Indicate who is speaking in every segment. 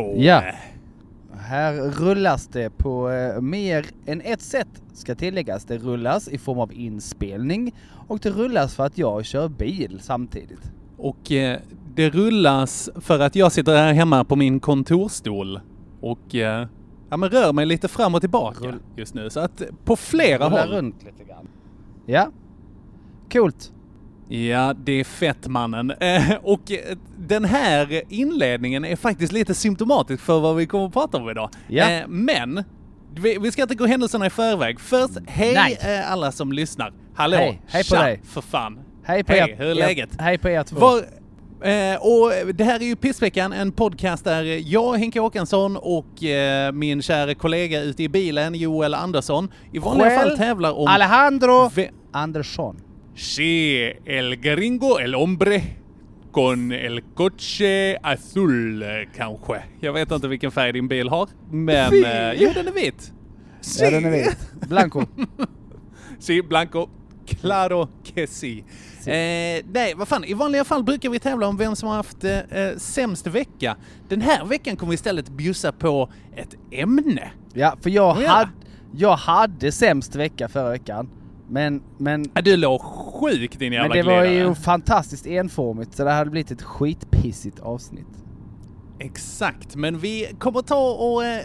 Speaker 1: Ja. Här rullas det på eh, mer än ett sätt ska tilläggas. Det rullas i form av inspelning och det rullas för att jag kör bil samtidigt.
Speaker 2: Och eh, det rullas för att jag sitter här hemma på min kontorstol och eh, ja, men rör mig lite fram och tillbaka
Speaker 1: Rull-
Speaker 2: just nu. Så att på flera
Speaker 1: Rulla
Speaker 2: håll.
Speaker 1: runt lite grann. Ja. Coolt.
Speaker 2: Ja, det är fett mannen. Eh, och eh, den här inledningen är faktiskt lite symptomatisk för vad vi kommer att prata om idag.
Speaker 1: Ja.
Speaker 2: Eh, men vi, ska inte gå händelserna i förväg. Först, hej
Speaker 1: Nej.
Speaker 2: alla som lyssnar. Hallå!
Speaker 1: Hej. Hej på
Speaker 2: Tja,
Speaker 1: dig.
Speaker 2: för fan.
Speaker 1: Hej på
Speaker 2: Hej,
Speaker 1: er.
Speaker 2: hur är läget?
Speaker 1: Hej på er två.
Speaker 2: Var, eh, och det här är ju Pissveckan, en podcast där jag, Henke Håkansson och eh, min kära kollega ute i bilen, Joel Andersson, i vanliga
Speaker 1: Själv,
Speaker 2: fall tävlar om...
Speaker 1: Alejandro Andersson.
Speaker 2: Sí, el gringo, el hombre con el coche azul kanske. Jag vet inte vilken färg din bil har, men
Speaker 1: Sí.
Speaker 2: eh, jo den är vit.
Speaker 1: Ja, den är vit. Blanco.
Speaker 2: Sí, blanco. Claro que sí. Eh, nej, vad fan, i vanliga fall brukar vi tävla om vem som har haft eh, eh, sämst vecka. Den här veckan kommer vi istället bjussa på ett ämne.
Speaker 1: Ja, för jag,
Speaker 2: Ja.
Speaker 1: hade, jag hade sämst vecka förra veckan. Men, men,
Speaker 2: Du låg sjukt din
Speaker 1: men
Speaker 2: jävla
Speaker 1: det var ju fantastiskt enformigt så det hade blivit ett skitpissigt avsnitt.
Speaker 2: Exakt, men vi kommer ta och eh,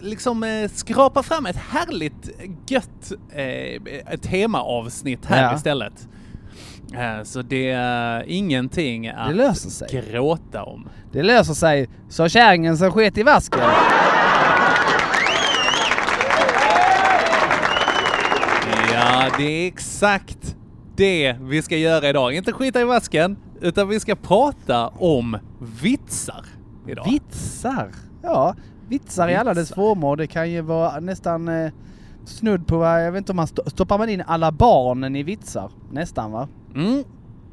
Speaker 2: liksom eh, skrapa fram ett härligt gött eh, temaavsnitt här
Speaker 1: Ja.
Speaker 2: istället. Eh, så det är ingenting
Speaker 1: Det
Speaker 2: att
Speaker 1: löser sig.
Speaker 2: gråta om.
Speaker 1: Det löser sig, sa kärringen som sket i vasken.
Speaker 2: Ja, det är exakt det vi ska göra idag. Inte skita i vasken, utan vi ska prata om vitsar idag.
Speaker 1: Vitsar? Ja, vitsar i alla dess former. Det kan ju vara nästan eh, snudd på, vad- jag vet inte om man sto- stoppar man in alla barnen i vitsar? Nästan va?
Speaker 2: Mm.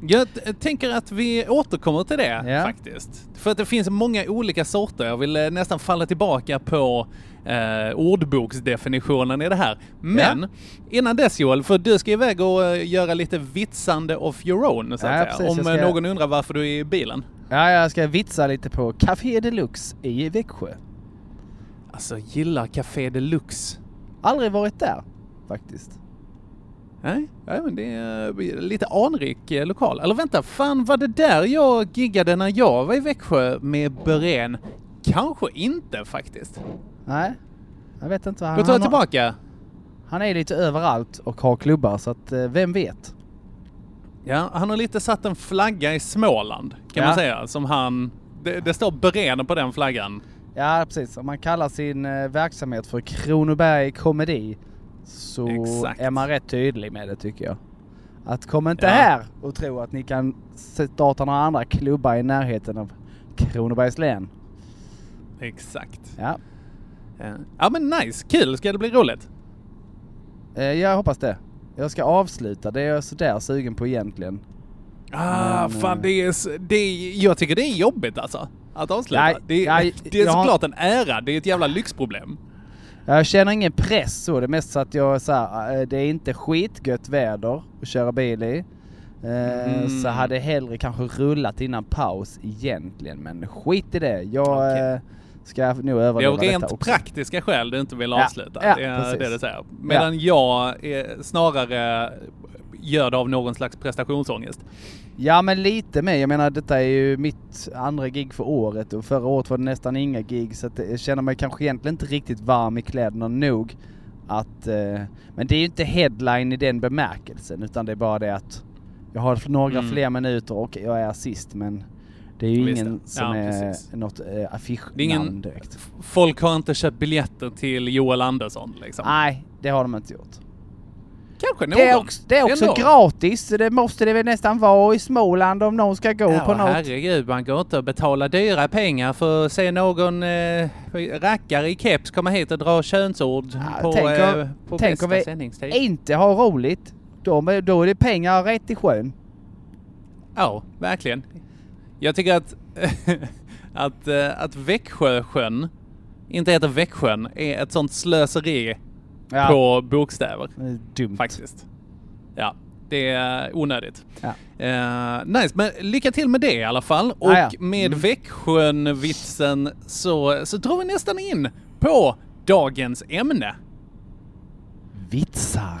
Speaker 2: Jag tänker att vi återkommer till det
Speaker 1: Ja.
Speaker 2: faktiskt. För att det finns många olika sorter. Jag vill eh, nästan falla tillbaka på eh, ordboksdefinitionen i det här. Men innan dess Joel, för du ska iväg och eh, göra lite vitsande of your own så att
Speaker 1: Ja,
Speaker 2: säga.
Speaker 1: precis,
Speaker 2: Om
Speaker 1: ska-
Speaker 2: eh, någon undrar varför du är i bilen.
Speaker 1: Ja, jag ska vitsa lite på Café Deluxe i Växjö.
Speaker 2: Alltså, gillar Café Deluxe.
Speaker 1: Aldrig varit där faktiskt.
Speaker 2: Nej, ja, men det är lite anrik eh, lokal. Eller vänta, fan var det där jag giggade när jag var i Växjö med Beren? Kanske inte faktiskt.
Speaker 1: Nej, jag vet inte vad
Speaker 2: Då tar jag tillbaka.
Speaker 1: han är lite överallt och har klubbar så att eh, vem vet?
Speaker 2: Ja, han har lite satt en flagga i Småland kan
Speaker 1: Ja.
Speaker 2: man säga. Som han... Det, det står Beren på den flaggan.
Speaker 1: Ja precis, om man kallar sin eh, verksamhet för Kronoberg Komedi så
Speaker 2: Exakt.
Speaker 1: är man rätt tydlig med det tycker jag. Att kom inte
Speaker 2: Ja.
Speaker 1: här och tro att ni kan starta några andra klubbar i närheten av Kronobergs län.
Speaker 2: Exakt.
Speaker 1: Ja,
Speaker 2: Ja, ja men nice, kul, ska det bli roligt?
Speaker 1: eh, jag hoppas det. Jag ska avsluta, det är jag sådär sugen på egentligen.
Speaker 2: Ah,
Speaker 1: Men,
Speaker 2: fan
Speaker 1: eh,
Speaker 2: det är, det är... Jag tycker det är jobbigt alltså. Att avsluta.
Speaker 1: Nej,
Speaker 2: det, är,
Speaker 1: nej,
Speaker 2: det är
Speaker 1: har-
Speaker 2: såklart en ära, det är ett jävla lyxproblem.
Speaker 1: Jag känner ingen press så, det är mest så att jag så här, eh, det är inte skitgött väder att köra bil i. Eh,
Speaker 2: Mm.
Speaker 1: Så hade hellre kanske rullat innan paus egentligen, men skit i det. Jag
Speaker 2: Okej.
Speaker 1: Ska nog
Speaker 2: Det är
Speaker 1: överleva
Speaker 2: av
Speaker 1: detta
Speaker 2: rent
Speaker 1: också.
Speaker 2: praktiska skäl du inte vill
Speaker 1: Ja,
Speaker 2: avsluta.
Speaker 1: ja,
Speaker 2: det är
Speaker 1: precis.
Speaker 2: det du säger. Medan jag är snarare gör det av någon slags prestationsångest.
Speaker 1: Ja men lite med, jag menar detta är ju mitt andra gig för året och förra året var det nästan inga gig så att jag känner mig kanske egentligen inte riktigt varm i kläderna nog att... Eh, men det är ju inte headline i den bemärkelsen utan det är bara det att jag har några
Speaker 2: Mm.
Speaker 1: fler minuter och jag är sist men det är ju
Speaker 2: Visst
Speaker 1: ingen
Speaker 2: det.
Speaker 1: som
Speaker 2: Ja,
Speaker 1: är
Speaker 2: precis.
Speaker 1: något eh, affischnamn
Speaker 2: ingen-
Speaker 1: direkt.
Speaker 2: Folk har inte köpt biljetter till Joel Andersson liksom.
Speaker 1: Nej, det har de inte gjort.
Speaker 2: Kanske någon.
Speaker 1: Det är också, det är också
Speaker 2: Ändå.
Speaker 1: gratis, det måste det väl nästan vara i Småland om någon ska gå
Speaker 2: Ja,
Speaker 1: på något.
Speaker 2: herregud, man går inte att betala dyra pengar för att se någon eh, rackare i keps komma hit och dra könsord
Speaker 1: Ja,
Speaker 2: på,
Speaker 1: tänk om-
Speaker 2: eh, på
Speaker 1: tänk
Speaker 2: bästa sändningstid.
Speaker 1: inte har roligt, då, då är det pengar rätt i sjön.
Speaker 2: Ja, verkligen. Jag tycker att, att, eh, att Växjösjön inte heter Växjön är ett sånt slöseri
Speaker 1: Ja,
Speaker 2: på bokstäver.
Speaker 1: dumt.
Speaker 2: Faktiskt. Ja. Det är onödigt.
Speaker 1: Ja.
Speaker 2: Eh, nice, men lycka till med det i alla fall. Och
Speaker 1: Ah, ja.
Speaker 2: med
Speaker 1: Mm.
Speaker 2: Växjön-vitsen så, så drar vi nästan in på dagens ämne.
Speaker 1: Vitsar.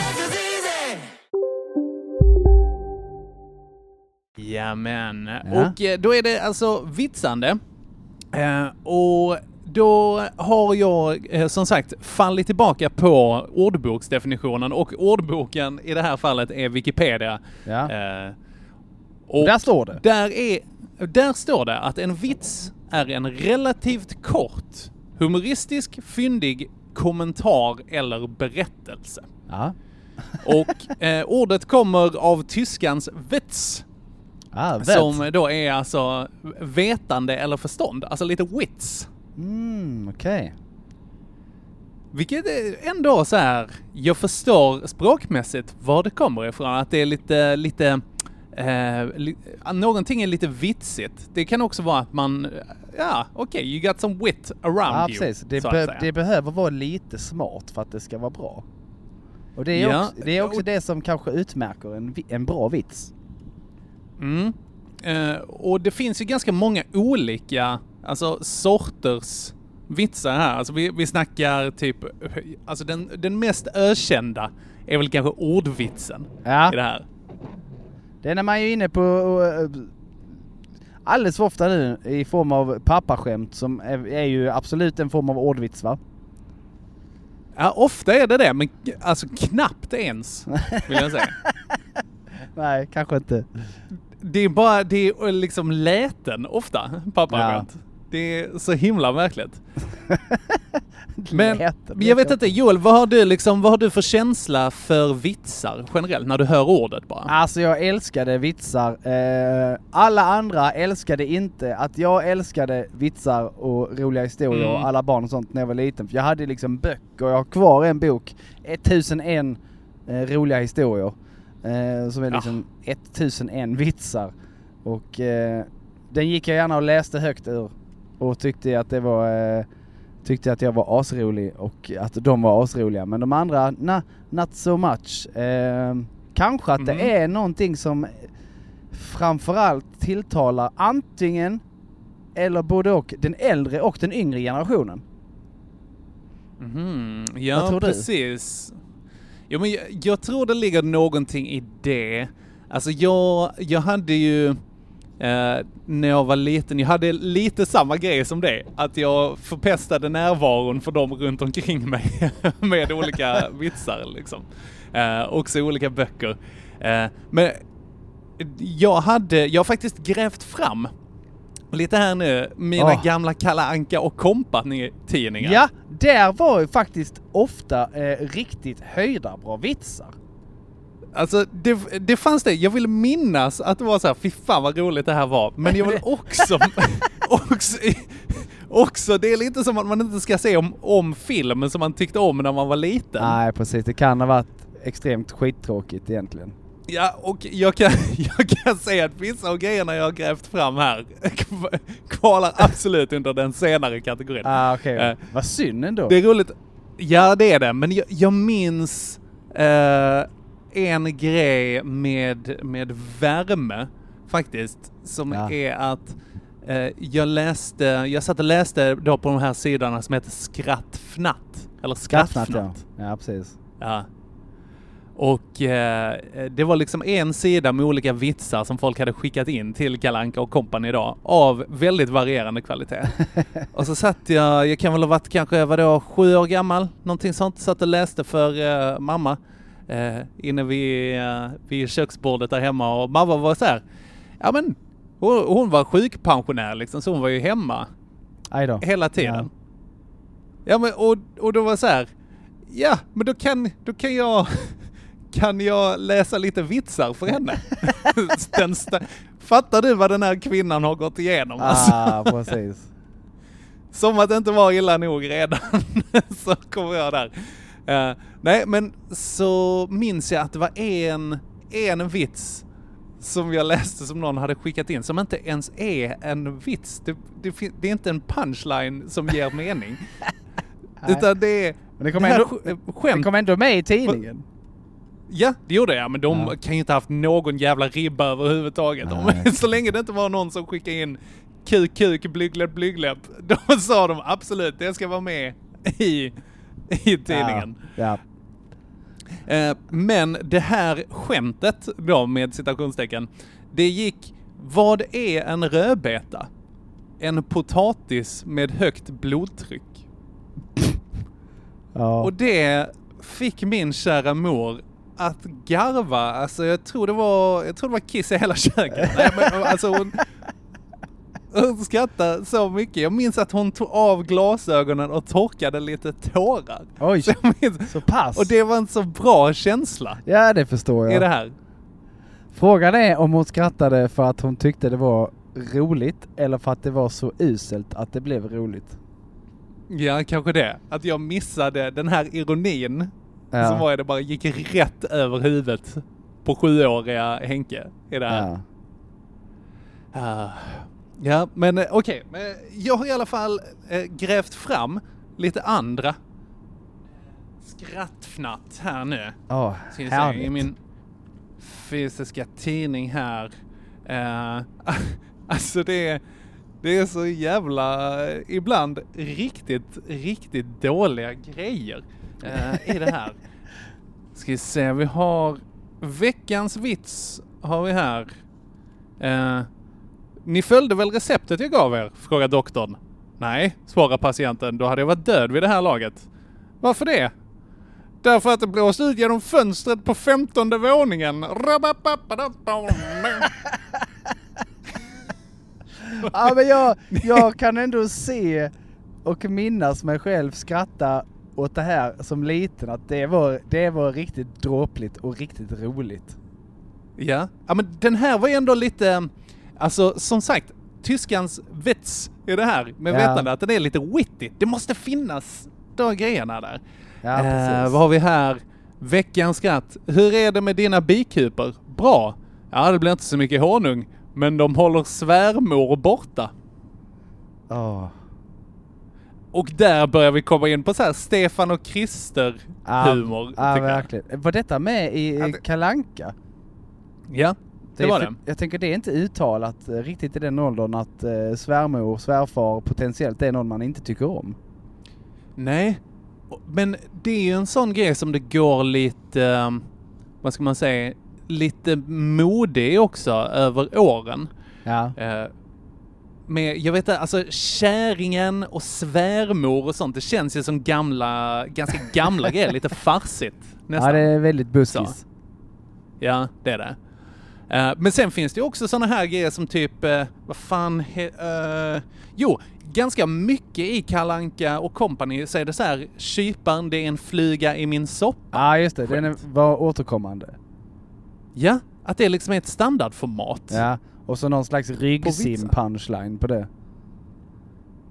Speaker 2: Jamen,
Speaker 1: Ja.
Speaker 2: och eh, då är det alltså vitsande. Eh, och då har jag eh, som sagt fallit tillbaka på ordboksdefinitionen och ordboken i det här fallet är Wikipedia.
Speaker 1: Ja.
Speaker 2: Och
Speaker 1: Där står det.
Speaker 2: Där, är, där står det att en vits är en relativt kort, humoristisk, fyndig kommentar eller berättelse.
Speaker 1: Ja.
Speaker 2: Och eh, ordet kommer av tyskans Witz,
Speaker 1: Ah, vet.
Speaker 2: som då är alltså vetande eller förstånd, alltså lite wits.
Speaker 1: Mm, okej.
Speaker 2: Vilket är ändå så här, jag förstår språkmässigt var det kommer ifrån, att det är lite, lite, eh, li, någonting är lite vitsigt. Det kan också vara att man, ja okej, you got some wit around
Speaker 1: Ja,
Speaker 2: you.
Speaker 1: precis. Det, be- det behöver vara lite smart för att det ska vara bra. Och det är
Speaker 2: Ja.
Speaker 1: också, det, är också det som kanske utmärker en, en bra vits.
Speaker 2: Mm. Eh, och det finns ju ganska många olika alltså, sorters vitsar här. Alltså vi, vi snackar typ, alltså den, den mest ökända är väl kanske ordvitsen
Speaker 1: Ja.
Speaker 2: i det här.
Speaker 1: Den är man ju inne på uh, alldeles för ofta nu i form av pappaskämt som är, är ju absolut en form av ordvits va?
Speaker 2: Ja, ofta är det det, men alltså knappt ens, vill jag säga.
Speaker 1: Nej, kanske inte.
Speaker 2: Det är bara, det är liksom läten ofta, pappaskämt. Det är så himla märkligt. Men
Speaker 1: Läten,
Speaker 2: jag vet inte, Joel, vad har du liksom, vad har du för känsla för vitsar generellt när du hör ordet bara?
Speaker 1: Alltså jag älskade vitsar. Eh, alla andra älskade inte att jag älskade vitsar och roliga historier
Speaker 2: Mm.
Speaker 1: och alla barn och sånt när jag var liten. För jag hade liksom böcker och jag har kvar en bok, 1001 eh, roliga historier. Eh, som är
Speaker 2: Ja.
Speaker 1: liksom 1001 vitsar. Och eh, den gick jag gärna och läste högt ur. Och tyckte att det var eh, Tyckte att jag var asrolig och att de var asroliga. Men de andra, na, not so much. Eh, kanske att
Speaker 2: Mhm.
Speaker 1: det är någonting som framförallt tilltalar antingen eller både och den äldre och den yngre generationen. Vad
Speaker 2: Ja, precis. Jo, men jag, jag tror det ligger någonting i det. Alltså jag, jag hade ju, eh, när jag var liten, jag hade lite samma grej som det. Att jag förpestade närvaron för dem runt omkring mig med olika vitsar liksom. Eh, också olika böcker. Eh, men jag hade, jag har faktiskt grävt fram lite här nu, mina
Speaker 1: Åh.
Speaker 2: gamla Kalla Anka och Company-tidningar.
Speaker 1: Ja, där var ju faktiskt ofta eh, riktigt höjda bra vitsar.
Speaker 2: Alltså det, det fanns det, jag vill minnas att det var så här, fy fan vad roligt det här var. Men jag vill också, också, också, det är lite som att man inte ska se om, om film som man tyckte om när man var liten.
Speaker 1: Nej precis, det kan ha varit extremt skittråkigt egentligen.
Speaker 2: Ja, och jag kan, jag kan säga att vissa av grejerna jag har grävt fram här kvalar absolut under den senare kategorin.
Speaker 1: Ah, okej.
Speaker 2: Eh,
Speaker 1: Vad synd ändå.
Speaker 2: Det är roligt. Ja, det är det. Men jag, jag minns eh, en grej med, med värme faktiskt. Som
Speaker 1: Ja.
Speaker 2: är att eh, jag läste, jag satt och läste då på de här sidorna som heter Skrattfnatt. Eller
Speaker 1: Skrattnatt ja.
Speaker 2: Skrattfnatt.
Speaker 1: Ja precis.
Speaker 2: Ja. Och eh, det var liksom en sida med olika vitsar som folk hade skickat in till Kalanka och Company idag av väldigt varierande kvalitet. och så satt jag, jag kan väl ha varit kanske, vadå, sju år gammal, någonting sånt, satt och läste för eh, mamma eh, inne vid, eh, vid köksbordet där hemma och mamma var så här, ja men hon, hon var sjukpensionär liksom, så hon var ju hemma hela tiden. Ja, men och, och då var så här, ja men då kan, då kan jag kan jag läsa lite vitsar för henne? den Fattar du vad den här kvinnan har gått igenom? Alltså,
Speaker 1: Ah, precis.
Speaker 2: som att det inte var illa nog redan, så kommer jag där. Eh, nej, men så minns jag att det var en, en vits som jag läste som någon hade skickat in, som inte ens är en vits. Det, det, det är inte en punchline som ger mening. Utan det är...
Speaker 1: Men det kommer
Speaker 2: här
Speaker 1: ändå,
Speaker 2: sk-
Speaker 1: det
Speaker 2: skämt
Speaker 1: kom ändå med i tidningen.
Speaker 2: Ja, det gjorde jag, men de
Speaker 1: Ja.
Speaker 2: kan ju inte haft någon jävla ribba överhuvudtaget.
Speaker 1: Nej.
Speaker 2: Så länge det inte var någon som skickade in kuk, kuk, blygläpp, blygläpp, då sa de absolut, det ska vara med i, i tidningen.
Speaker 1: Ja.
Speaker 2: Eh, men det här skämtet då med citationstecken, det gick, vad är en rödbeta? En potatis med högt blodtryck.
Speaker 1: ja.
Speaker 2: Och det fick min kära mor att garva, alltså jag tror det var, jag tror det var kiss i hela köket. Nej, men, alltså hon, hon skrattade så mycket. Jag minns att hon tog av glasögonen och torkade lite tårar.
Speaker 1: Oj,
Speaker 2: Så minns,
Speaker 1: så pass.
Speaker 2: och det var en så bra känsla
Speaker 1: Ja, det förstår
Speaker 2: i
Speaker 1: jag.
Speaker 2: det här.
Speaker 1: Frågan är om hon skrattade för att hon tyckte det var roligt eller för att det var så uselt att det blev roligt.
Speaker 2: Ja, kanske det. Att jag missade den här ironin
Speaker 1: Ja.
Speaker 2: som var det bara gick rätt över huvudet på sjuåriga Henke i det här.
Speaker 1: Ja.
Speaker 2: Ah, ja, men eh, okej. Men Jag har i alla fall eh, grävt fram lite andra skrattfnatt här nu.
Speaker 1: Åh,
Speaker 2: Ska se,
Speaker 1: härligt.
Speaker 2: I min fysiska tidning här. Eh, alltså det är, det är så jävla, eh, ibland riktigt, riktigt dåliga grejer eh, i det här. Ska vi se, vi har veckans vits har vi här. Eh, ni följde väl receptet jag gav er? Frågar doktorn. Nej, svarar patienten. Då hade jag varit död vid det här laget. Varför det? Därför att det blåste ut genom fönstret på femtonde våningen.
Speaker 1: Ja men jag, jag kan ändå se och minnas mig själv skratta åt det här som liten att det var, det var riktigt dråpligt och riktigt roligt.
Speaker 2: Ja. ja, men den här var ju ändå lite, alltså som sagt, tyskans vits i det här med
Speaker 1: Ja.
Speaker 2: vetande att den är lite witty. Det måste finnas de grejerna där.
Speaker 1: Ja
Speaker 2: Eh, vad har vi här? Veckans skratt. Hur är det med dina bikuper? Bra. Ja, det blir inte så mycket honung, men de håller svärmor borta.
Speaker 1: Åh.
Speaker 2: Och där börjar vi komma in på så här Stefan och Krister humor.
Speaker 1: Ja,
Speaker 2: jag.
Speaker 1: verkligen. Var detta med i
Speaker 2: Ja, det-
Speaker 1: Kalanka?
Speaker 2: Ja, det var
Speaker 1: för-
Speaker 2: det.
Speaker 1: Jag tänker det är inte uttalat eh, riktigt i den åldern att eh, svärmor, svärfar potentiellt är någon man inte tycker om.
Speaker 2: Nej, men det är ju en sån grej som det går lite, eh, vad ska man säga, lite mode i också över åren.
Speaker 1: Ja.
Speaker 2: Eh, med, jag vet inte, alltså käringen och svärmor och sånt, det känns ju som gamla, ganska gamla grejer, lite farsigt nästan.
Speaker 1: ja, det är väldigt buskis.
Speaker 2: Ja, det är det. Eh, men sen finns det ju också sådana här grejer som typ, uh, vad fan, he, eh, jo, ganska mycket i Kalanka och company så är det så här, kyparen det är en fluga i min soppa.
Speaker 1: Ja, just det. Den är,
Speaker 2: Skämt.
Speaker 1: var återkommande.
Speaker 2: Ja, att det liksom är ett standardformat.
Speaker 1: Ja. Och så någon slags ryggsim-punchline på det.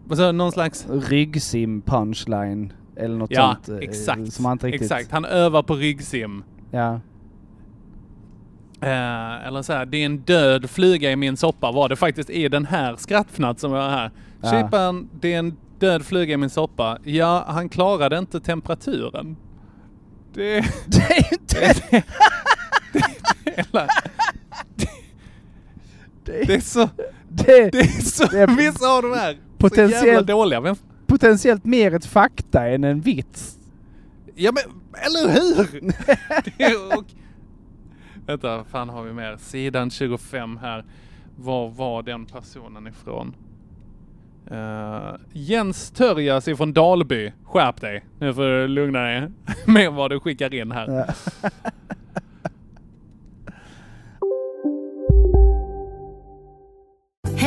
Speaker 2: Och så någon slags,
Speaker 1: Ryggsim-punchline. Eller något
Speaker 2: ja,
Speaker 1: sånt. eh,
Speaker 2: exakt.
Speaker 1: Som inte riktigt...
Speaker 2: Exakt, han övar på ryggsim.
Speaker 1: Ja.
Speaker 2: Eh, eller så här, det är en död fluga i min soppa var det faktiskt i den här skrattfnatt som jag har här.
Speaker 1: Ja.
Speaker 2: Kyparen, det är en död fluga i min soppa. Ja, han klarade inte temperaturen. Det...
Speaker 1: Det är inte...
Speaker 2: Hela,
Speaker 1: Det,
Speaker 2: det är så...
Speaker 1: det
Speaker 2: Det är så...
Speaker 1: Det är
Speaker 2: vissa av de här så
Speaker 1: potentiellt-
Speaker 2: jävla dåliga. Men,
Speaker 1: potentiellt mer ett fakta än en vits.
Speaker 2: Ja men, eller hur? Det är- och, vänta, fan har vi mer? Sidan 25 här. Var var den personen ifrån? Uh, Jens Törjas ifrån Dalby. Skärp dig. Nu får du lugna dig med vad du skickar in här.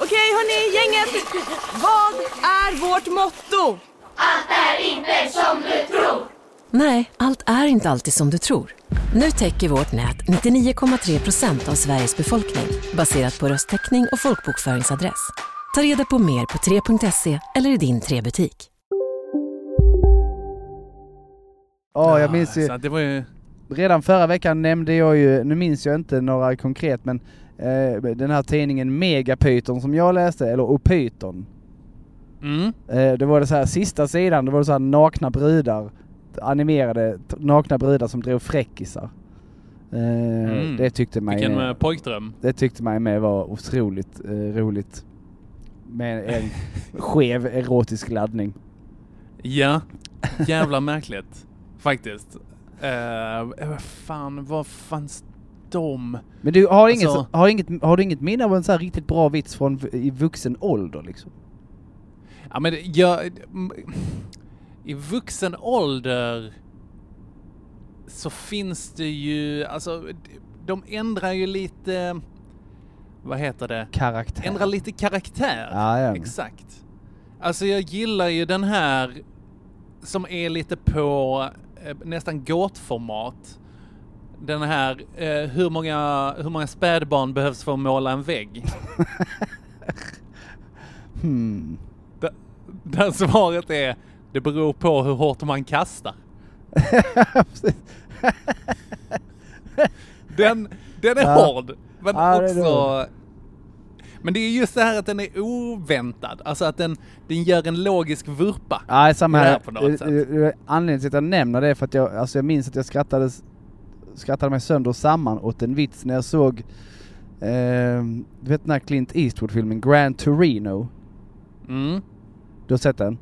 Speaker 3: Okej hörni, gänget! Vad är vårt motto?
Speaker 4: Nej, allt är inte alltid som du tror. Nu täcker vårt nät 99,3 procent av Sveriges befolkning baserat på röstteckning och folkbokföringsadress. Ta reda på mer på 3.se eller i din 3-butik.
Speaker 1: Ja, jag minns ju,
Speaker 2: Så att det var ju...
Speaker 1: redan förra veckan nämnde jag ju, nu minns jag inte några konkret, men eh, den här tidningen Megapyton som jag läste, eller Opyton.
Speaker 2: Mm.
Speaker 1: Eh, det var det så här, sista sidan, det var det så här nakna brudar, animerade nakna brudar som drog fräckisar. Eh,
Speaker 2: Mm.
Speaker 1: Det tyckte mig...
Speaker 2: Vilken eh, pojkdröm.
Speaker 1: Det tyckte mig med var otroligt eh, roligt. Med en skev erotisk laddning.
Speaker 2: Ja, jävla märkligt. Faktiskt. Uh, vad fan, vad fanns de?
Speaker 1: Men du har inget,
Speaker 2: Alltså-
Speaker 1: har inget, har du inget minne av en så här riktigt bra vits från i vuxen ålder liksom?
Speaker 2: Ja men jag... I vuxen ålder så finns det ju, alltså de ändrar ju lite, vad heter det?
Speaker 1: Karaktär.
Speaker 2: Ändrar lite karaktär.
Speaker 1: Ja, ja.
Speaker 2: Exakt. Alltså jag gillar ju den här som är lite på eh, nästan gåtformat. Den här, eh, hur, många, hur många spädbarn behövs för att måla en vägg?
Speaker 1: Hmm.
Speaker 2: Där, där svaret är, det beror på hur hårt man kastar. den, den är
Speaker 1: Ja.
Speaker 2: hård, men
Speaker 1: Ja,
Speaker 2: också... Men det är just det här att den är oväntad, alltså att den, den gör en logisk vurpa.
Speaker 1: Ja, samma
Speaker 2: Det är
Speaker 1: här.
Speaker 2: på något sätt.
Speaker 1: Anledningen till att jag nämner det är för att jag, alltså jag minns att jag skrattade, skrattade mig sönder och samman åt en vits när jag såg, eh, du vet den här Clint Eastwood-filmen Grand Torino?
Speaker 2: Mm.
Speaker 1: Du har sett den?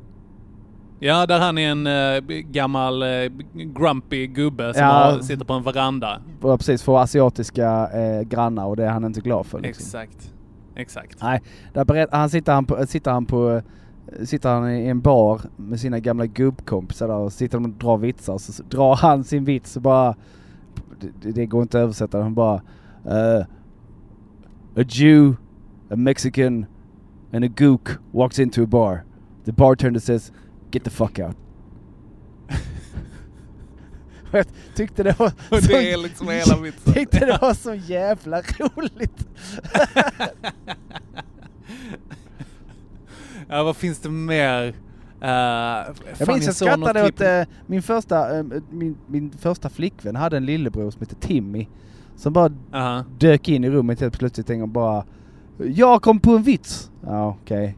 Speaker 2: Ja, där han är en eh, gammal eh, grumpy gubbe som
Speaker 1: Ja.
Speaker 2: har, sitter på en veranda.
Speaker 1: Och precis, får asiatiska eh, grannar och det är han inte glad för. Liksom.
Speaker 2: Exakt. Exakt.
Speaker 1: Nej, där berätt, han sitter han på, sitter han på Sitter han i en bar med sina gamla gubbkompisar där och sitter och drar vitsar så drar han sin vits och bara Det, det går inte att översätta, han bara eh, A Jew, a Mexican and a gook walks into a bar. The bartender says Get the fuck out. Jag tyckte det var
Speaker 2: Och
Speaker 1: så,
Speaker 2: det är liksom hela vitsen.
Speaker 1: tyckte det var så jävla roligt.
Speaker 2: Ja, vad finns det mer? Uh,
Speaker 1: Jag minns jag skrattade åt eh, min första, eh, min, min första flickvän hade en lillebror som hette Timmy. Som bara
Speaker 2: Aha.
Speaker 1: dök in i rummet helt plötsligt en gång bara Jag kom på en vits! Ja okej.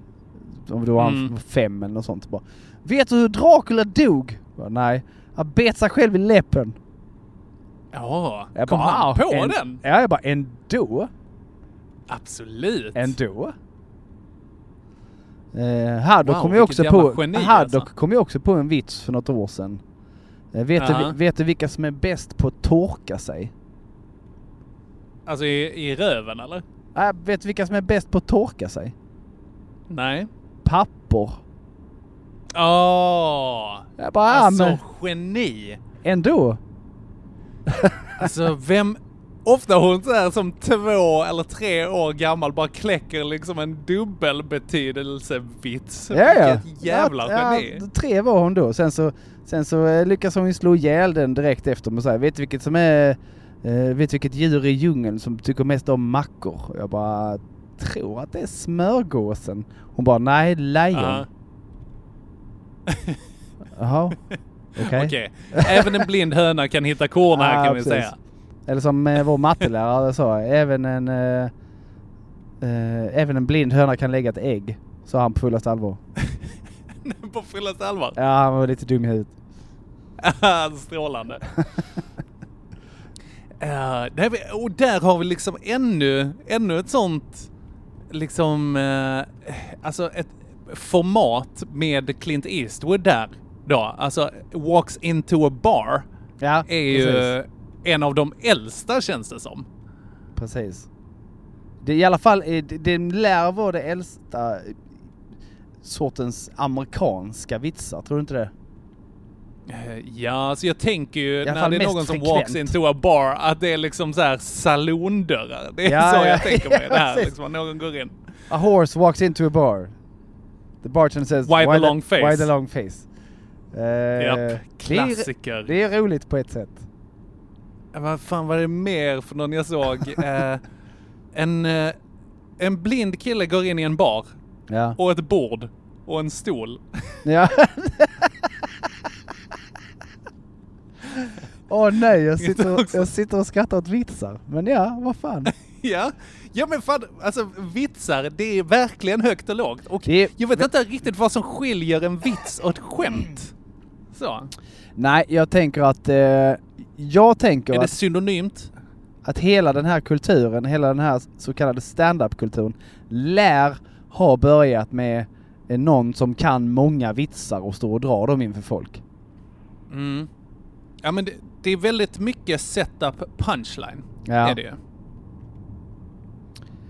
Speaker 1: Om Då var han
Speaker 2: Mm.
Speaker 1: fem eller något sånt. Bara, Vet du hur Dracula dog? Bara, Nej. Han bet sig själv i läppen.
Speaker 2: Ja,
Speaker 1: Jag
Speaker 2: kom
Speaker 1: bara,
Speaker 2: han
Speaker 1: "Wow,
Speaker 2: på
Speaker 1: en,
Speaker 2: den?
Speaker 1: Ja, jag bara ändå?
Speaker 2: Absolut.
Speaker 1: Ändå? Eh, Haddock
Speaker 2: Wow,
Speaker 1: kom ju också på,
Speaker 2: geni,
Speaker 1: Haddock
Speaker 2: alltså.
Speaker 1: kom ju också på en vits för något år sedan. Eh, vet,
Speaker 2: Ja.
Speaker 1: du, vet du vilka som är bäst på att torka sig?
Speaker 2: Alltså i, i röven eller?
Speaker 1: Äh, vet du vilka som är bäst på att torka sig?
Speaker 2: Nej.
Speaker 1: Pappor.
Speaker 2: Åh!
Speaker 1: Bara, ja,
Speaker 2: alltså
Speaker 1: men
Speaker 2: geni!
Speaker 1: ändå.
Speaker 2: Alltså vem... Ofta hon så här som två eller tre år gammal bara kläcker liksom en dubbelbetydelsevits.
Speaker 1: Ja, ja.
Speaker 2: Vilket jävla
Speaker 1: ja,
Speaker 2: geni.
Speaker 1: Ja, tre var hon då. Sen så, sen så eh, lyckas hon ju slå ihjäl den direkt efter med så här, vet du vilket som är, eh, vet du vilket djur i djungeln som tycker mest om mackor? Jag bara, tror att det är smörgåsen. Hon bara, nej, lejon.
Speaker 2: Ja.
Speaker 1: Jaha. Okej?
Speaker 2: Okej. Även en blind höna kan hitta korn här
Speaker 1: Ja,
Speaker 2: kan vi
Speaker 1: precis.
Speaker 2: säga.
Speaker 1: Eller som eh, vår mattelärare sa, även en, eh, eh, även en blind höna kan lägga ett ägg. Sa han på fullaste allvar.
Speaker 2: På fullaste allvar.
Speaker 1: Ja, han var lite dum i huvudet.
Speaker 2: Strålande. Eh, där vi, och där har vi liksom ännu, ännu ett sånt, liksom, eh, alltså ett format med Clint Eastwood där då. Alltså Walks into a bar
Speaker 1: Ja,
Speaker 2: är ju
Speaker 1: precis.
Speaker 2: En av de äldsta känns det som.
Speaker 1: precis. Det är i alla fall, eh, det, det lär vara det äldsta sortens amerikanska vitsar, tror du inte det?
Speaker 2: Eh, Ja, så jag tänker ju när det är någon som walks into a bar att det är liksom så här salondörrar. Det är
Speaker 1: Ja,
Speaker 2: så
Speaker 1: ja.
Speaker 2: jag tänker mig det här. Liksom, när någon går in.
Speaker 1: A horse walks into a bar. The bartender says
Speaker 2: Why the long face?"
Speaker 1: Why the long face? Eh,
Speaker 2: Japp,
Speaker 1: det är-
Speaker 2: klassiker.
Speaker 1: Det är roligt på ett sätt.
Speaker 2: Vad fan var det mer för någon jag såg? Eh, en, eh, en blind kille går in i en bar
Speaker 1: Ja.
Speaker 2: och ett bord och en stol.
Speaker 1: Ja. Åh nej, jag sitter,
Speaker 2: också.
Speaker 1: jag sitter och skrattar åt vitsar. Men ja, vad fan.
Speaker 2: ja. ja men fan, alltså vitsar det är verkligen högt och lågt. Och
Speaker 1: Det
Speaker 2: jag vet inte riktigt vad som skiljer en vits och ett skämt. Så.
Speaker 1: Nej, jag tänker att... Eh, jag tänker
Speaker 2: Är det
Speaker 1: att,
Speaker 2: synonymt?
Speaker 1: att hela den här kulturen, hela den här så kallade stand-up-kulturen lär ha börjat med någon som kan många vitsar och står och drar dem inför folk.
Speaker 2: Mm. Ja men det, det är väldigt mycket setup punchline.
Speaker 1: Ja.
Speaker 2: Är det.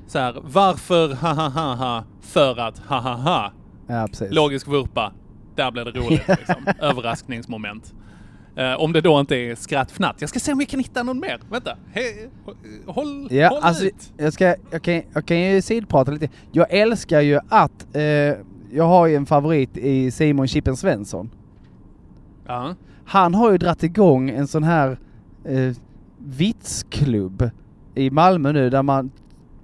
Speaker 2: Så här, varför ha ha ha ha för att ha ha ha.
Speaker 1: Ja, precis.
Speaker 2: Logisk vurpa. Där blir det roligt liksom. Överraskningsmoment. Eh, om det då inte är skrattfnatt. Jag ska se om jag kan hitta någon mer. Vänta. Hej, håll,
Speaker 1: Ja,
Speaker 2: håll
Speaker 1: alltså,
Speaker 2: ut.
Speaker 1: jag, ska, jag, kan, jag kan ju sidprata lite. Jag älskar ju att, eh, jag har ju en favorit i Simon Chippen Svensson.
Speaker 2: Ja.
Speaker 1: Han har ju dratt igång en sån här eh, vitsklubb i Malmö nu där man,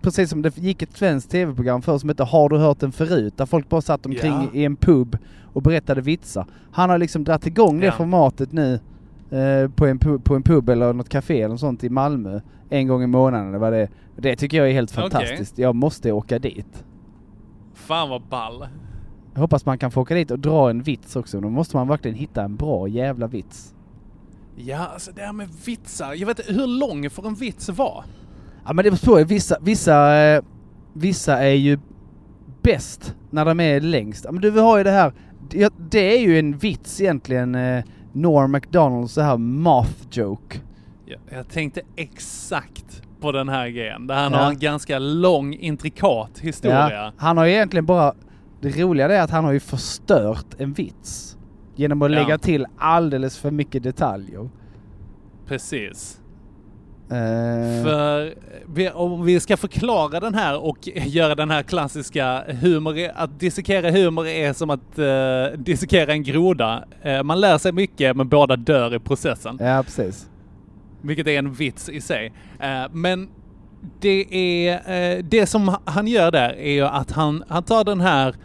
Speaker 1: precis som det gick ett svenskt tv-program för som hette Har du hört den förut? Där folk bara satt omkring
Speaker 2: Ja.
Speaker 1: i en pub och berättade vitsar. Han har liksom dratt igång det
Speaker 2: Ja.
Speaker 1: formatet nu eh, på, en pub, på en pub eller något café eller något sånt i Malmö en gång i månaden eller vad det. Det tycker jag är helt fantastiskt. Jag måste åka dit.
Speaker 2: Fan vad ball.
Speaker 1: Jag hoppas man kan få åka dit och dra en vits också. Då måste man verkligen hitta en bra jävla vits.
Speaker 2: Ja, alltså det här med vitsar. Jag vet inte, hur lång får en vits vara?
Speaker 1: Ja men det beror på, vissa, vissa, eh, vissa är ju bäst när de är längst. Men du vi har ju det här, det, det är ju en vits egentligen, eh, Norm MacDonalds så här moth joke.
Speaker 2: Jag, jag tänkte exakt på den här grejen. Där han
Speaker 1: Ja.
Speaker 2: har en ganska lång, intrikat historia.
Speaker 1: han har ju egentligen bara, det roliga är att han har ju förstört en vits. Genom att
Speaker 2: Ja.
Speaker 1: lägga till alldeles för mycket detaljer.
Speaker 2: Precis.
Speaker 1: Eh,
Speaker 2: För om vi ska förklara den här och göra den här klassiska humor, att dissekera humor är som att uh, dissekera en groda. Eh, man lär sig mycket men båda dör i processen.
Speaker 1: Ja precis.
Speaker 2: Vilket är en vits i sig. Eh, men det är, det som han gör där är ju att han, han tar den här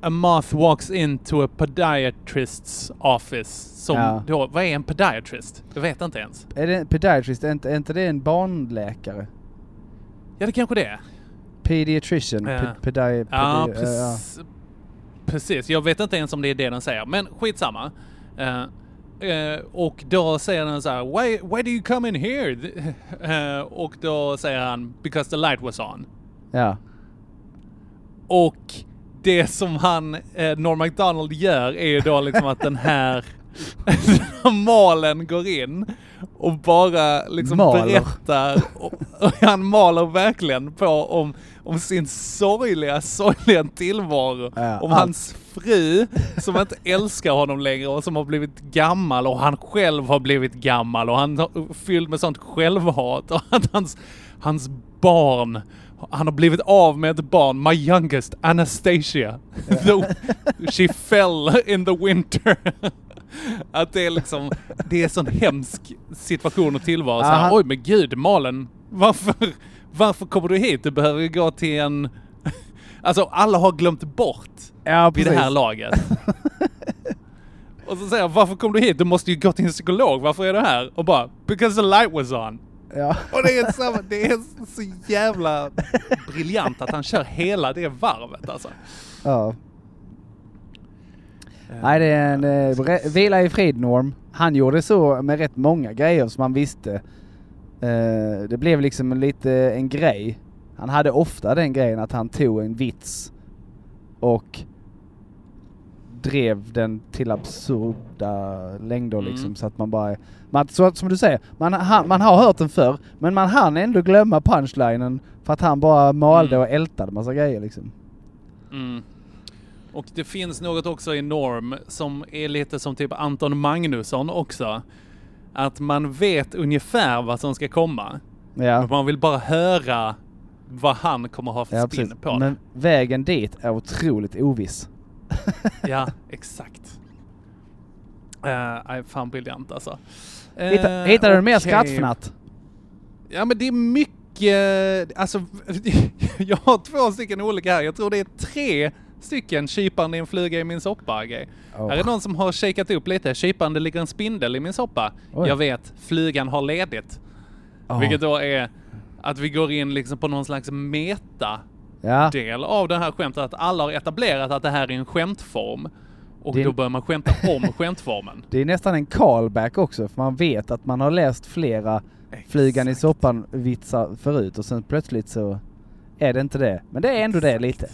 Speaker 2: A moth walks into a podiatrist's office. Som
Speaker 1: Ja.
Speaker 2: då, vad är en podiatrist? Jag vet inte ens.
Speaker 1: Är det en podiatrist, är inte, är inte det en barnläkare?
Speaker 2: Ja, det kanske det är.
Speaker 1: Pediatrician,
Speaker 2: Ja.
Speaker 1: pe- pedi,
Speaker 2: Ja,
Speaker 1: pedi, ja.
Speaker 2: precis. Jag vet inte ens om det är det den säger, men skitsamma. Eh, eh, och då säger den så här, why, why do you come in here? Eh, och då säger han, because the light was on.
Speaker 1: ja.
Speaker 2: Och det som han, eh, Norm MacDonald gör är ju då liksom att den här malen går in och bara liksom
Speaker 1: Maler.
Speaker 2: berättar. Och, och han maler verkligen på om, om sin sorgliga, sorgliga tillvaro.
Speaker 1: Ja,
Speaker 2: om
Speaker 1: allt.
Speaker 2: hans fru som inte älskar honom längre och som har blivit gammal och han själv har blivit gammal och han har fylld med sånt självhat och att hans, hans barn han har blivit av med ett barn, my youngest, Anastasia. The, she fell in the winter. Att det är liksom, det är en sån hemsk situation och tillvaro. Så här. Oj men gud Malen, varför, varför kommer du hit? Du behöver gå till en... Alltså alla har glömt bort
Speaker 1: Ja,
Speaker 2: vid det här laget. Och så säger han, varför kom du hit? Du måste ju gå till en psykolog, varför är du här? Och bara, because the light was on.
Speaker 1: Ja.
Speaker 2: Och det är, så, det är så jävla briljant att han kör hela det varvet alltså.
Speaker 1: ja. Nej, det är en eh, bre- vila i frid Norm. Han gjorde så med rätt många grejer som han visste. Eh, det blev liksom en lite en grej. Han hade ofta den grejen att han tog en vits och drev den till absurda längder
Speaker 2: Mm.
Speaker 1: liksom så att man bara... Man, så, som du säger, man, han, man har hört den förr men man hann ändå glömma punchlinen för att han bara malde
Speaker 2: Mm.
Speaker 1: och ältade massa grejer liksom.
Speaker 2: Mm. Och det finns något också i Norm som är lite som typ Anton Magnusson också. Att man vet ungefär vad som ska komma.
Speaker 1: Ja.
Speaker 2: Men man vill bara höra vad han kommer ha för
Speaker 1: Ja,
Speaker 2: spin
Speaker 1: precis.
Speaker 2: på det.
Speaker 1: Men vägen dit är otroligt oviss.
Speaker 2: Ja, exakt. Uh, fan briljant alltså.
Speaker 1: Hitta,
Speaker 2: Eh,
Speaker 1: hittade du mer skrattfnatt?
Speaker 2: Ja men det är mycket, alltså jag har två stycken olika här. Jag tror det är tre stycken kyparen i en fluga i min soppa.
Speaker 1: Åh.
Speaker 2: Här är någon som har shakat upp lite. Kyparen det ligger en spindel i min soppa.
Speaker 1: Oj.
Speaker 2: Jag vet, flugan har ledigt.
Speaker 1: Åh.
Speaker 2: Vilket då är att vi går in liksom på någon slags meta
Speaker 1: Ja,
Speaker 2: del av det här skämtet. Att alla har etablerat att det här är en skämtform. Och
Speaker 1: Det
Speaker 2: då börjar man skämta om skämtformen.
Speaker 1: det är nästan en callback också för man vet att man har läst flera flygan i
Speaker 2: Exakt.
Speaker 1: soppan vitsar förut och sen plötsligt så är det inte det. Men det är ändå det
Speaker 2: Exakt.
Speaker 1: lite.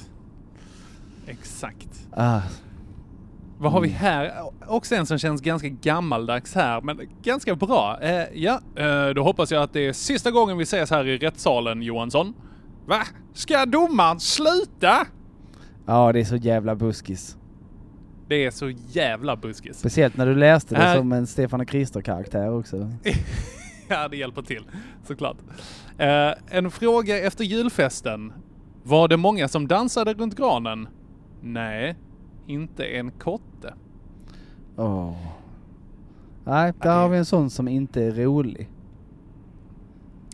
Speaker 2: Exakt.
Speaker 1: Ah,
Speaker 2: Vad har vi
Speaker 1: Mm.
Speaker 2: här? Också en som känns ganska gammaldags här, men ganska bra. Eh, ja, eh, då hoppas jag att det är sista gången vi ses här i rättssalen, Johansson. Va? Ska domaren sluta?
Speaker 1: ja, det är så jävla buskis.
Speaker 2: Det är så jävla buskis.
Speaker 1: Speciellt när du läste det
Speaker 2: Äh.
Speaker 1: som en Stefan och Krister-karaktär också.
Speaker 2: Ja, det hjälper till, såklart. Eh, en fråga efter julfesten. Var det många som dansade runt granen? Nej, inte en kotte.
Speaker 1: Åh. Nej, där har vi en sån som inte är rolig.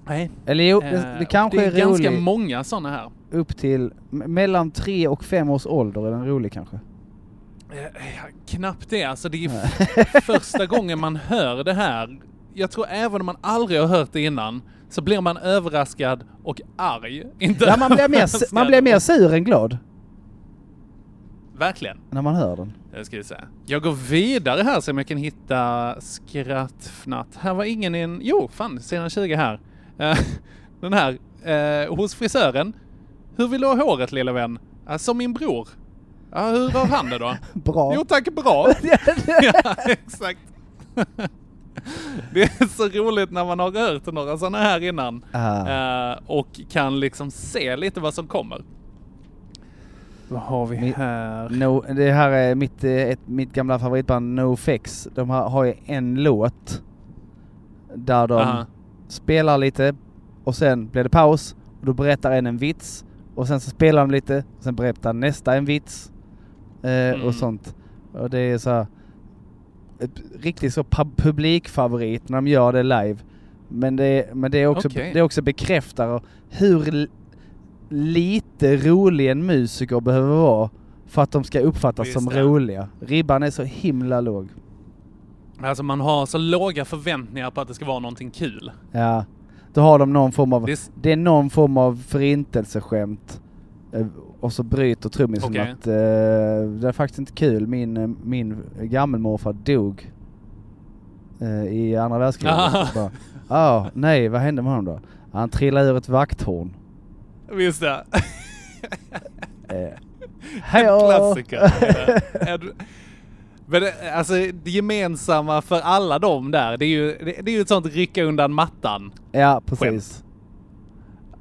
Speaker 2: Nej.
Speaker 1: Eller jo,
Speaker 2: Eh,
Speaker 1: det, det kanske
Speaker 2: det är,
Speaker 1: är,
Speaker 2: ganska
Speaker 1: rolig
Speaker 2: många sådana här.
Speaker 1: upp till mellan tre och fem års ålder är den rolig kanske.
Speaker 2: Eh, ja, knappt det. Alltså det är första gången man hör det här. Jag tror även om man aldrig har hört det innan så blir man överraskad och arg. Inte
Speaker 1: Ja, man, blir mer, man blir mer sur än glad
Speaker 2: Verkligen.
Speaker 1: när man hör den.
Speaker 2: Det ska vi säga. Jag går vidare här så om jag kan hitta skrattfnatt. Här var ingen i en... Jo, fan, sidan 20 här. Eh, Den här. eh, hos frisören. Hur vill du ha håret lilla vän? "Ja, som min bror. Ja, hur har han det då?
Speaker 1: Bra.
Speaker 2: Jo tack, bra. ja, exakt. Det är så roligt när man har hört några sådana här innan.
Speaker 1: Ah.
Speaker 2: eh, och kan liksom se lite vad som kommer. Vad har vi här?
Speaker 1: No, det här är mitt, eh, ett, mitt gamla favoritband NoFX. De har, har ju en låt där de
Speaker 2: Aha.
Speaker 1: Spelar lite och sen blir det paus och då berättar en en vits och sen så spelar de lite och sen berättar nästa en vits eh,
Speaker 2: Mm.
Speaker 1: och sånt. Och det är så här, ett riktigt så pub- publikfavorit när de gör det live. Men det, men det är också,
Speaker 2: Okej.
Speaker 1: det också bekräftar hur lite rolig en musiker behöver vara för att de ska uppfattas
Speaker 2: Visst
Speaker 1: som
Speaker 2: det.
Speaker 1: roliga. Ribban är så himla låg.
Speaker 2: Alltså man har så låga förväntningar på att det ska vara någonting kul.
Speaker 1: Ja. Då har de någon form av,
Speaker 2: Det
Speaker 1: det
Speaker 2: är
Speaker 1: är,
Speaker 2: s-
Speaker 1: någon form av förintelseskämt. Eh, Och så bryter trummisen
Speaker 2: Okej.
Speaker 1: att eh, det är faktiskt inte kul. Min, eh, min gammelmorfar dog eh, i andra världskriget.
Speaker 2: Ah.
Speaker 1: Ja, nej, vad hände med honom då? Han trillade ur ett vakthorn.
Speaker 2: Visst det.
Speaker 1: Eh,
Speaker 2: En klassiker. Men det, alltså det gemensamma för alla dem där, det är ju, det, det är ju ett sånt rycka undan mattan.
Speaker 1: Ja, precis.
Speaker 2: Skämt.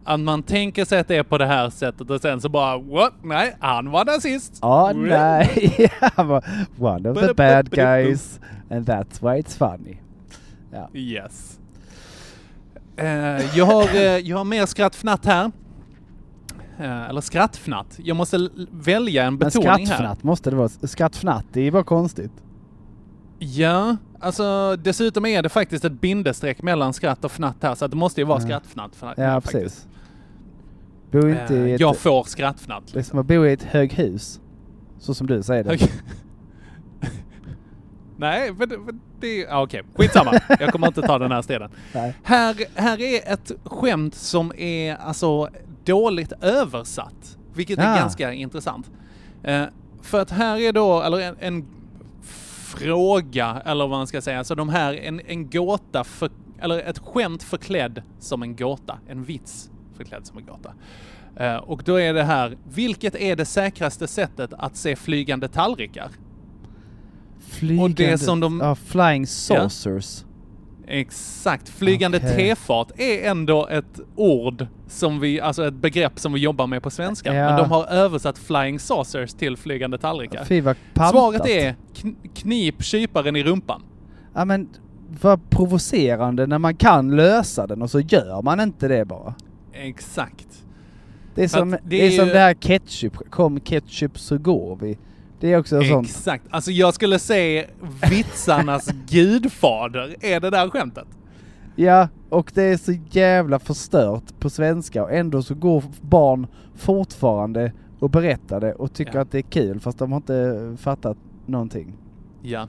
Speaker 2: Att man tänker sig att det är på det här sättet och sen så bara what? Nej, han var nazist.
Speaker 1: Ja,
Speaker 2: Mm.
Speaker 1: nej. One of the bad guys and that's why it's funny. Ja.
Speaker 2: Yes. Eh, jag, har, eh, jag har mer skrattfnatt här. Eh, eller skrattfnatt. Jag måste välja en
Speaker 1: Men
Speaker 2: betoning här.
Speaker 1: skrattfnatt måste det vara. Skrattfnatt, det är bara konstigt.
Speaker 2: Ja, alltså dessutom är det faktiskt ett bindestreck mellan skratt och fnatt här så att det måste ju vara
Speaker 1: Ja.
Speaker 2: skrattfnatt. För,
Speaker 1: Ja,
Speaker 2: faktiskt.
Speaker 1: precis. Bo inte
Speaker 2: Eh,
Speaker 1: i ett,
Speaker 2: jag får skrattfnatt.
Speaker 1: Det är som att bo i ett höghus. Så som du säger det.
Speaker 2: Nej, men det, men det ja, okej. Skitsamma. Jag kommer inte ta den här striden.
Speaker 1: Nej.
Speaker 2: Här, här är ett skämt som är alltså dåligt översatt. Vilket är
Speaker 1: Ah.
Speaker 2: ganska intressant. Eh, för att här är då, eller en, en fråga, eller vad man ska säga. Så de här, en, en gåta, för, eller ett skämt förklädd som en gåta. En vits förklädd som en gåta. Eh, och då är det här, vilket är det säkraste sättet att se flygande tallrikar?
Speaker 1: Flygande,
Speaker 2: som de-
Speaker 1: ja, flying saucers.
Speaker 2: Exakt. Flygande
Speaker 1: Okej.
Speaker 2: tefat är ändå ett ord som vi, alltså ett begrepp som vi jobbar med på svenska.
Speaker 1: Ja.
Speaker 2: Men de har översatt flying saucers till flygande tallrikar.
Speaker 1: Fy vad pantat.
Speaker 2: Svaret är kn- knip kyparen i rumpan.
Speaker 1: Ja men vad provocerande när man kan lösa den och så gör man inte det bara.
Speaker 2: Exakt.
Speaker 1: Det är som det
Speaker 2: det
Speaker 1: är
Speaker 2: är
Speaker 1: som
Speaker 2: ju-
Speaker 1: det här ketchup, kom ketchup så går vi. Det är också sånt.
Speaker 2: Exakt. Alltså jag skulle säga vitsarnas gudfader är det där skämtet.
Speaker 1: Ja, och det är så jävla förstört på svenska och ändå så går barn fortfarande och berättar det och tycker
Speaker 2: Ja.
Speaker 1: att det är kul fast de har inte fattat någonting.
Speaker 2: Ja.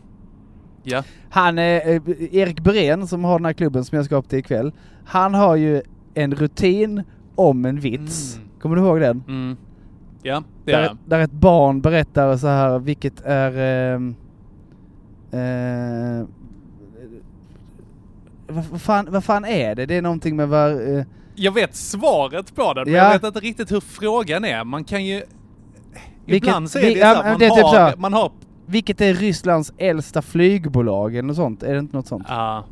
Speaker 2: Ja.
Speaker 1: Han, eh, eh, Erik Berén som har den här klubben som jag ska upp till ikväll, han har ju en rutin om en vits.
Speaker 2: Mm.
Speaker 1: Kommer du ihåg den?
Speaker 2: Mm. Ja, det är
Speaker 1: Där, där ett barn berättar så här, vilket är... ehm, eh, vad, vad, fan, vad fan är det? Det är någonting med vad... Eh,
Speaker 2: Jag vet svaret på den, men
Speaker 1: Ja.
Speaker 2: jag vet inte riktigt hur frågan är. Man kan ju...
Speaker 1: Vilket-
Speaker 2: Ibland så är det
Speaker 1: vi-
Speaker 2: så
Speaker 1: men
Speaker 2: man,
Speaker 1: det är typ så
Speaker 2: har,
Speaker 1: här.
Speaker 2: man har...
Speaker 1: vilket är Rysslands äldsta flygbolag eller något sånt? Är det inte något sånt?
Speaker 2: Ja,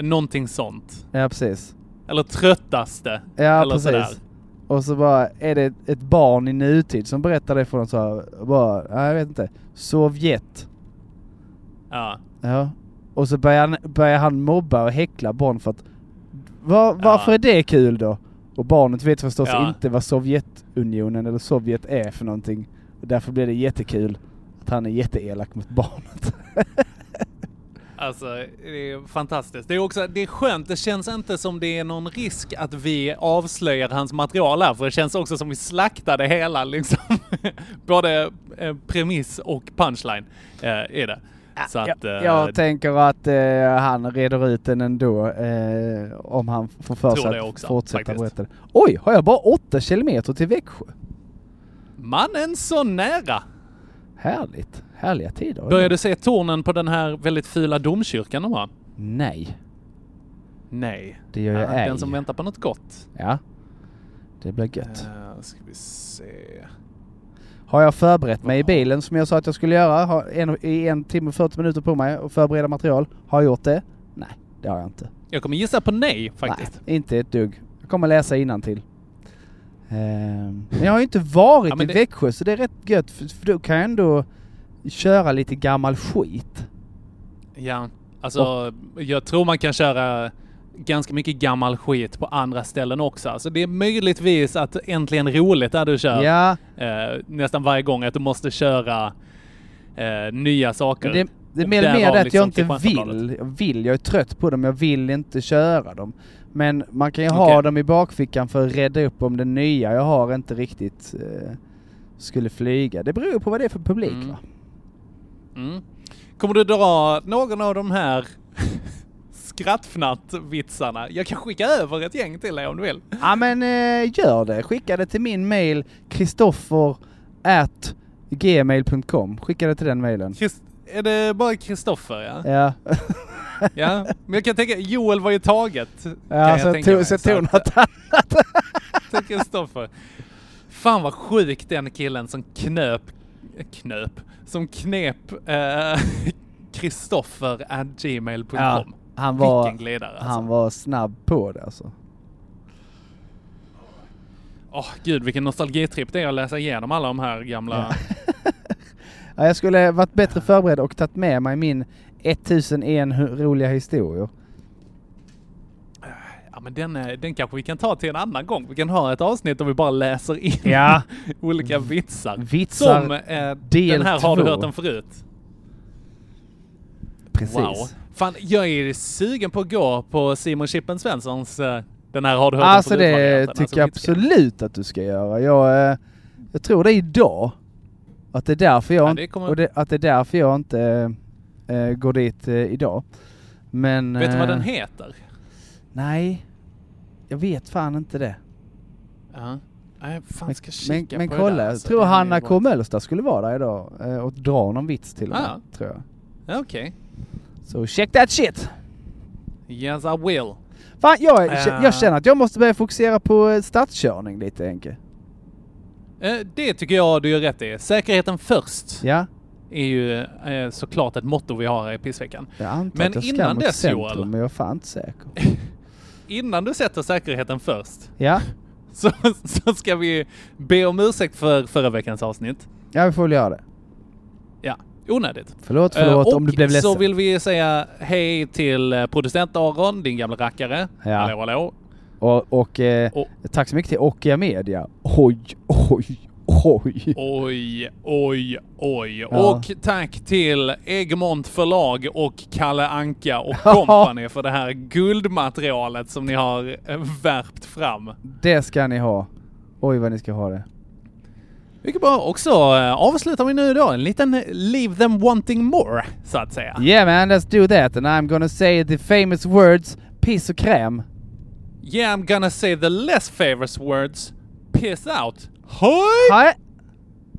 Speaker 2: någonting sånt.
Speaker 1: Ja, precis.
Speaker 2: Eller tröttaste.
Speaker 1: Ja,
Speaker 2: eller
Speaker 1: precis.
Speaker 2: sådär.
Speaker 1: Och så bara är det ett barn i nutid som berättar det för dem så här, bara, ja, jag vet inte, Sovjet.
Speaker 2: Ja.
Speaker 1: Ja. Och så börjar han, börjar han mobba och häckla barn för att var, varför är det kul då? Och barnet vet förstås
Speaker 2: Ja.
Speaker 1: inte vad Sovjetunionen eller Sovjet är för någonting. Därför blir det jättekul att han är jätteelak mot barnet.
Speaker 2: Alltså, det är fantastiskt. Det är också, det är skönt. Det känns inte som det är någon risk att vi avslöjar hans material här, för det känns också som vi slaktade hela liksom. Både eh, premiss och punchline eh, är det. Så att, eh,
Speaker 1: jag, jag tänker att eh, han reder ut den ändå eh, om han får för sig att
Speaker 2: också,
Speaker 1: fortsätta berätta. Oj, har jag bara åtta kilometer till Växjö?
Speaker 2: mannen så nära!
Speaker 1: Härligt. Härliga tider.
Speaker 2: Börjar du se tornen på den här väldigt fula domkyrkan de har?
Speaker 1: Nej,
Speaker 2: Nej.
Speaker 1: det gör jag
Speaker 2: Ja,
Speaker 1: ej.
Speaker 2: Den som väntar på något gott.
Speaker 1: Ja, det blir gött.
Speaker 2: Uh, ska vi se.
Speaker 1: Har jag förberett mig i bilen som jag sa att jag skulle göra? Har en, I en timme och 40 minuter på mig att förbereda material. Har jag gjort det? Nej, det har jag inte.
Speaker 2: Jag kommer gissa på nej faktiskt.
Speaker 1: Nej, inte ett dugg. Jag kommer läsa till. Ehm, men jag har ju inte varit
Speaker 2: Ja,
Speaker 1: i
Speaker 2: det-
Speaker 1: Växjö så det är rätt gött för, för då kan jag ändå köra lite gammal skit.
Speaker 2: Ja, alltså jag tror man kan köra ganska mycket gammal skit på andra ställen också. Alltså det är möjligtvis att äntligen roligt där du kör
Speaker 1: Ja,
Speaker 2: eh, nästan varje gång att du måste köra eh, nya saker.
Speaker 1: det, det är
Speaker 2: Och
Speaker 1: mer, mer det att
Speaker 2: liksom
Speaker 1: jag inte vill. Jag vill. Jag är trött på dem. Jag vill inte köra dem. Men man kan ju ha
Speaker 2: Okej.
Speaker 1: dem i bakfickan för att rädda upp om det nya jag har inte riktigt eh, skulle flyga. Det beror på vad det är för publik
Speaker 2: Mm.
Speaker 1: va?
Speaker 2: Mm. Kommer du dra någon av de här skrattfnatt-vitsarna? Jag kan skicka över ett gäng till dig om du vill.
Speaker 1: Ja men eh, gör det. Skicka det till min mail kristoffer at gmail.com. Skicka det till den mailen.
Speaker 2: Christ- är det bara Kristoffer ja?
Speaker 1: Ja,
Speaker 2: Ja, men jag kan tänka, Joel var ju taget.
Speaker 1: ja
Speaker 2: jag
Speaker 1: så
Speaker 2: tänka
Speaker 1: tog, så tog något annat.
Speaker 2: Kristoffer. Fan vad sjuk den killen som knöp, knöp, som knep eh, Kristoffer at gmail.com.
Speaker 1: Ja, han var,
Speaker 2: Vilken glidare alltså.
Speaker 1: han var snabb på det alltså.
Speaker 2: Åh gud vilken nostalgitripp det är att läsa igenom alla de här gamla...
Speaker 1: Ja, jag skulle varit bättre förberedd och tagit med mig min 1001 hu- roliga historier.
Speaker 2: Ja men den, eh, den kanske vi kan ta till en annan gång. Vi kan ha ett avsnitt där vi bara läser in
Speaker 1: Ja.
Speaker 2: olika vitsar.
Speaker 1: Vitsar
Speaker 2: Som eh,
Speaker 1: del
Speaker 2: den här har du
Speaker 1: två.
Speaker 2: hört den förut.
Speaker 1: Precis.
Speaker 2: Wow. Fan, jag är sugen på att gå på Simon Chippen Svenssons eh, den här har du hört
Speaker 1: Alltså
Speaker 2: den förut
Speaker 1: det
Speaker 2: varianten,
Speaker 1: tycker jag
Speaker 2: alltså
Speaker 1: absolut att du ska göra. Jag, eh, jag tror det är idag. Att det är därför jag,
Speaker 2: Ja, det kommer-
Speaker 1: och det, att det är därför jag inte eh, eh, går dit idag. Men...
Speaker 2: Vet du vad den heter?
Speaker 1: Nej, jag vet fan inte det.
Speaker 2: Ja. Nej, fan
Speaker 1: Men,
Speaker 2: ska kika
Speaker 1: men, men
Speaker 2: på
Speaker 1: kolla,
Speaker 2: det där,
Speaker 1: jag
Speaker 2: alltså.
Speaker 1: tror
Speaker 2: Det är
Speaker 1: Hanna. K Mölster skulle vara där idag eh, och dra någon vits till och med,
Speaker 2: Ah.
Speaker 1: tror jag.
Speaker 2: Ja, Okej.
Speaker 1: Så check that shit!
Speaker 2: Yes I will.
Speaker 1: Fan, jag,
Speaker 2: Ja.
Speaker 1: jag känner att jag måste börja fokusera på eh, stadskörning lite Henke.
Speaker 2: Det tycker jag du gör rätt i. Säkerheten först
Speaker 1: Ja,
Speaker 2: är ju såklart ett motto vi har här i pissveckan.
Speaker 1: jag antar
Speaker 2: Men
Speaker 1: att jag ska
Speaker 2: innan
Speaker 1: mot
Speaker 2: dess,
Speaker 1: centrum,
Speaker 2: Joel.
Speaker 1: men jag är fan inte säker.
Speaker 2: Innan du sätter säkerheten först
Speaker 1: Ja,
Speaker 2: så, så ska vi be om ursäkt för förra veckans avsnitt.
Speaker 1: ja vi får väl göra det.
Speaker 2: Ja, onödigt.
Speaker 1: Förlåt, förlåt
Speaker 2: Eh,
Speaker 1: om du blev ledsen.
Speaker 2: så vill vi säga hej till eh, producent Aron, din gamla rackare.
Speaker 1: Ja.
Speaker 2: Hallå, hallå.
Speaker 1: Och, och eh,
Speaker 2: Och-
Speaker 1: tack så mycket till Okia Media. Oj, oj, oj.
Speaker 2: Oj, oj, oj.
Speaker 1: Ja.
Speaker 2: Och tack till Egmont förlag och Kalle Anka och company för det här guldmaterialet som ni har eh, värpt fram.
Speaker 1: Det ska ni ha. Oj vad ni ska ha det.
Speaker 2: Mycket bra. Och så eh, avslutar vi nu då en liten Leave them wanting more, så att säga.
Speaker 1: Yeah man, let's do that and I'm gonna say the famous words piss och kräm.
Speaker 2: Yeah, I'm gonna say the less famous words. Piss out. Hoj!
Speaker 1: Hej!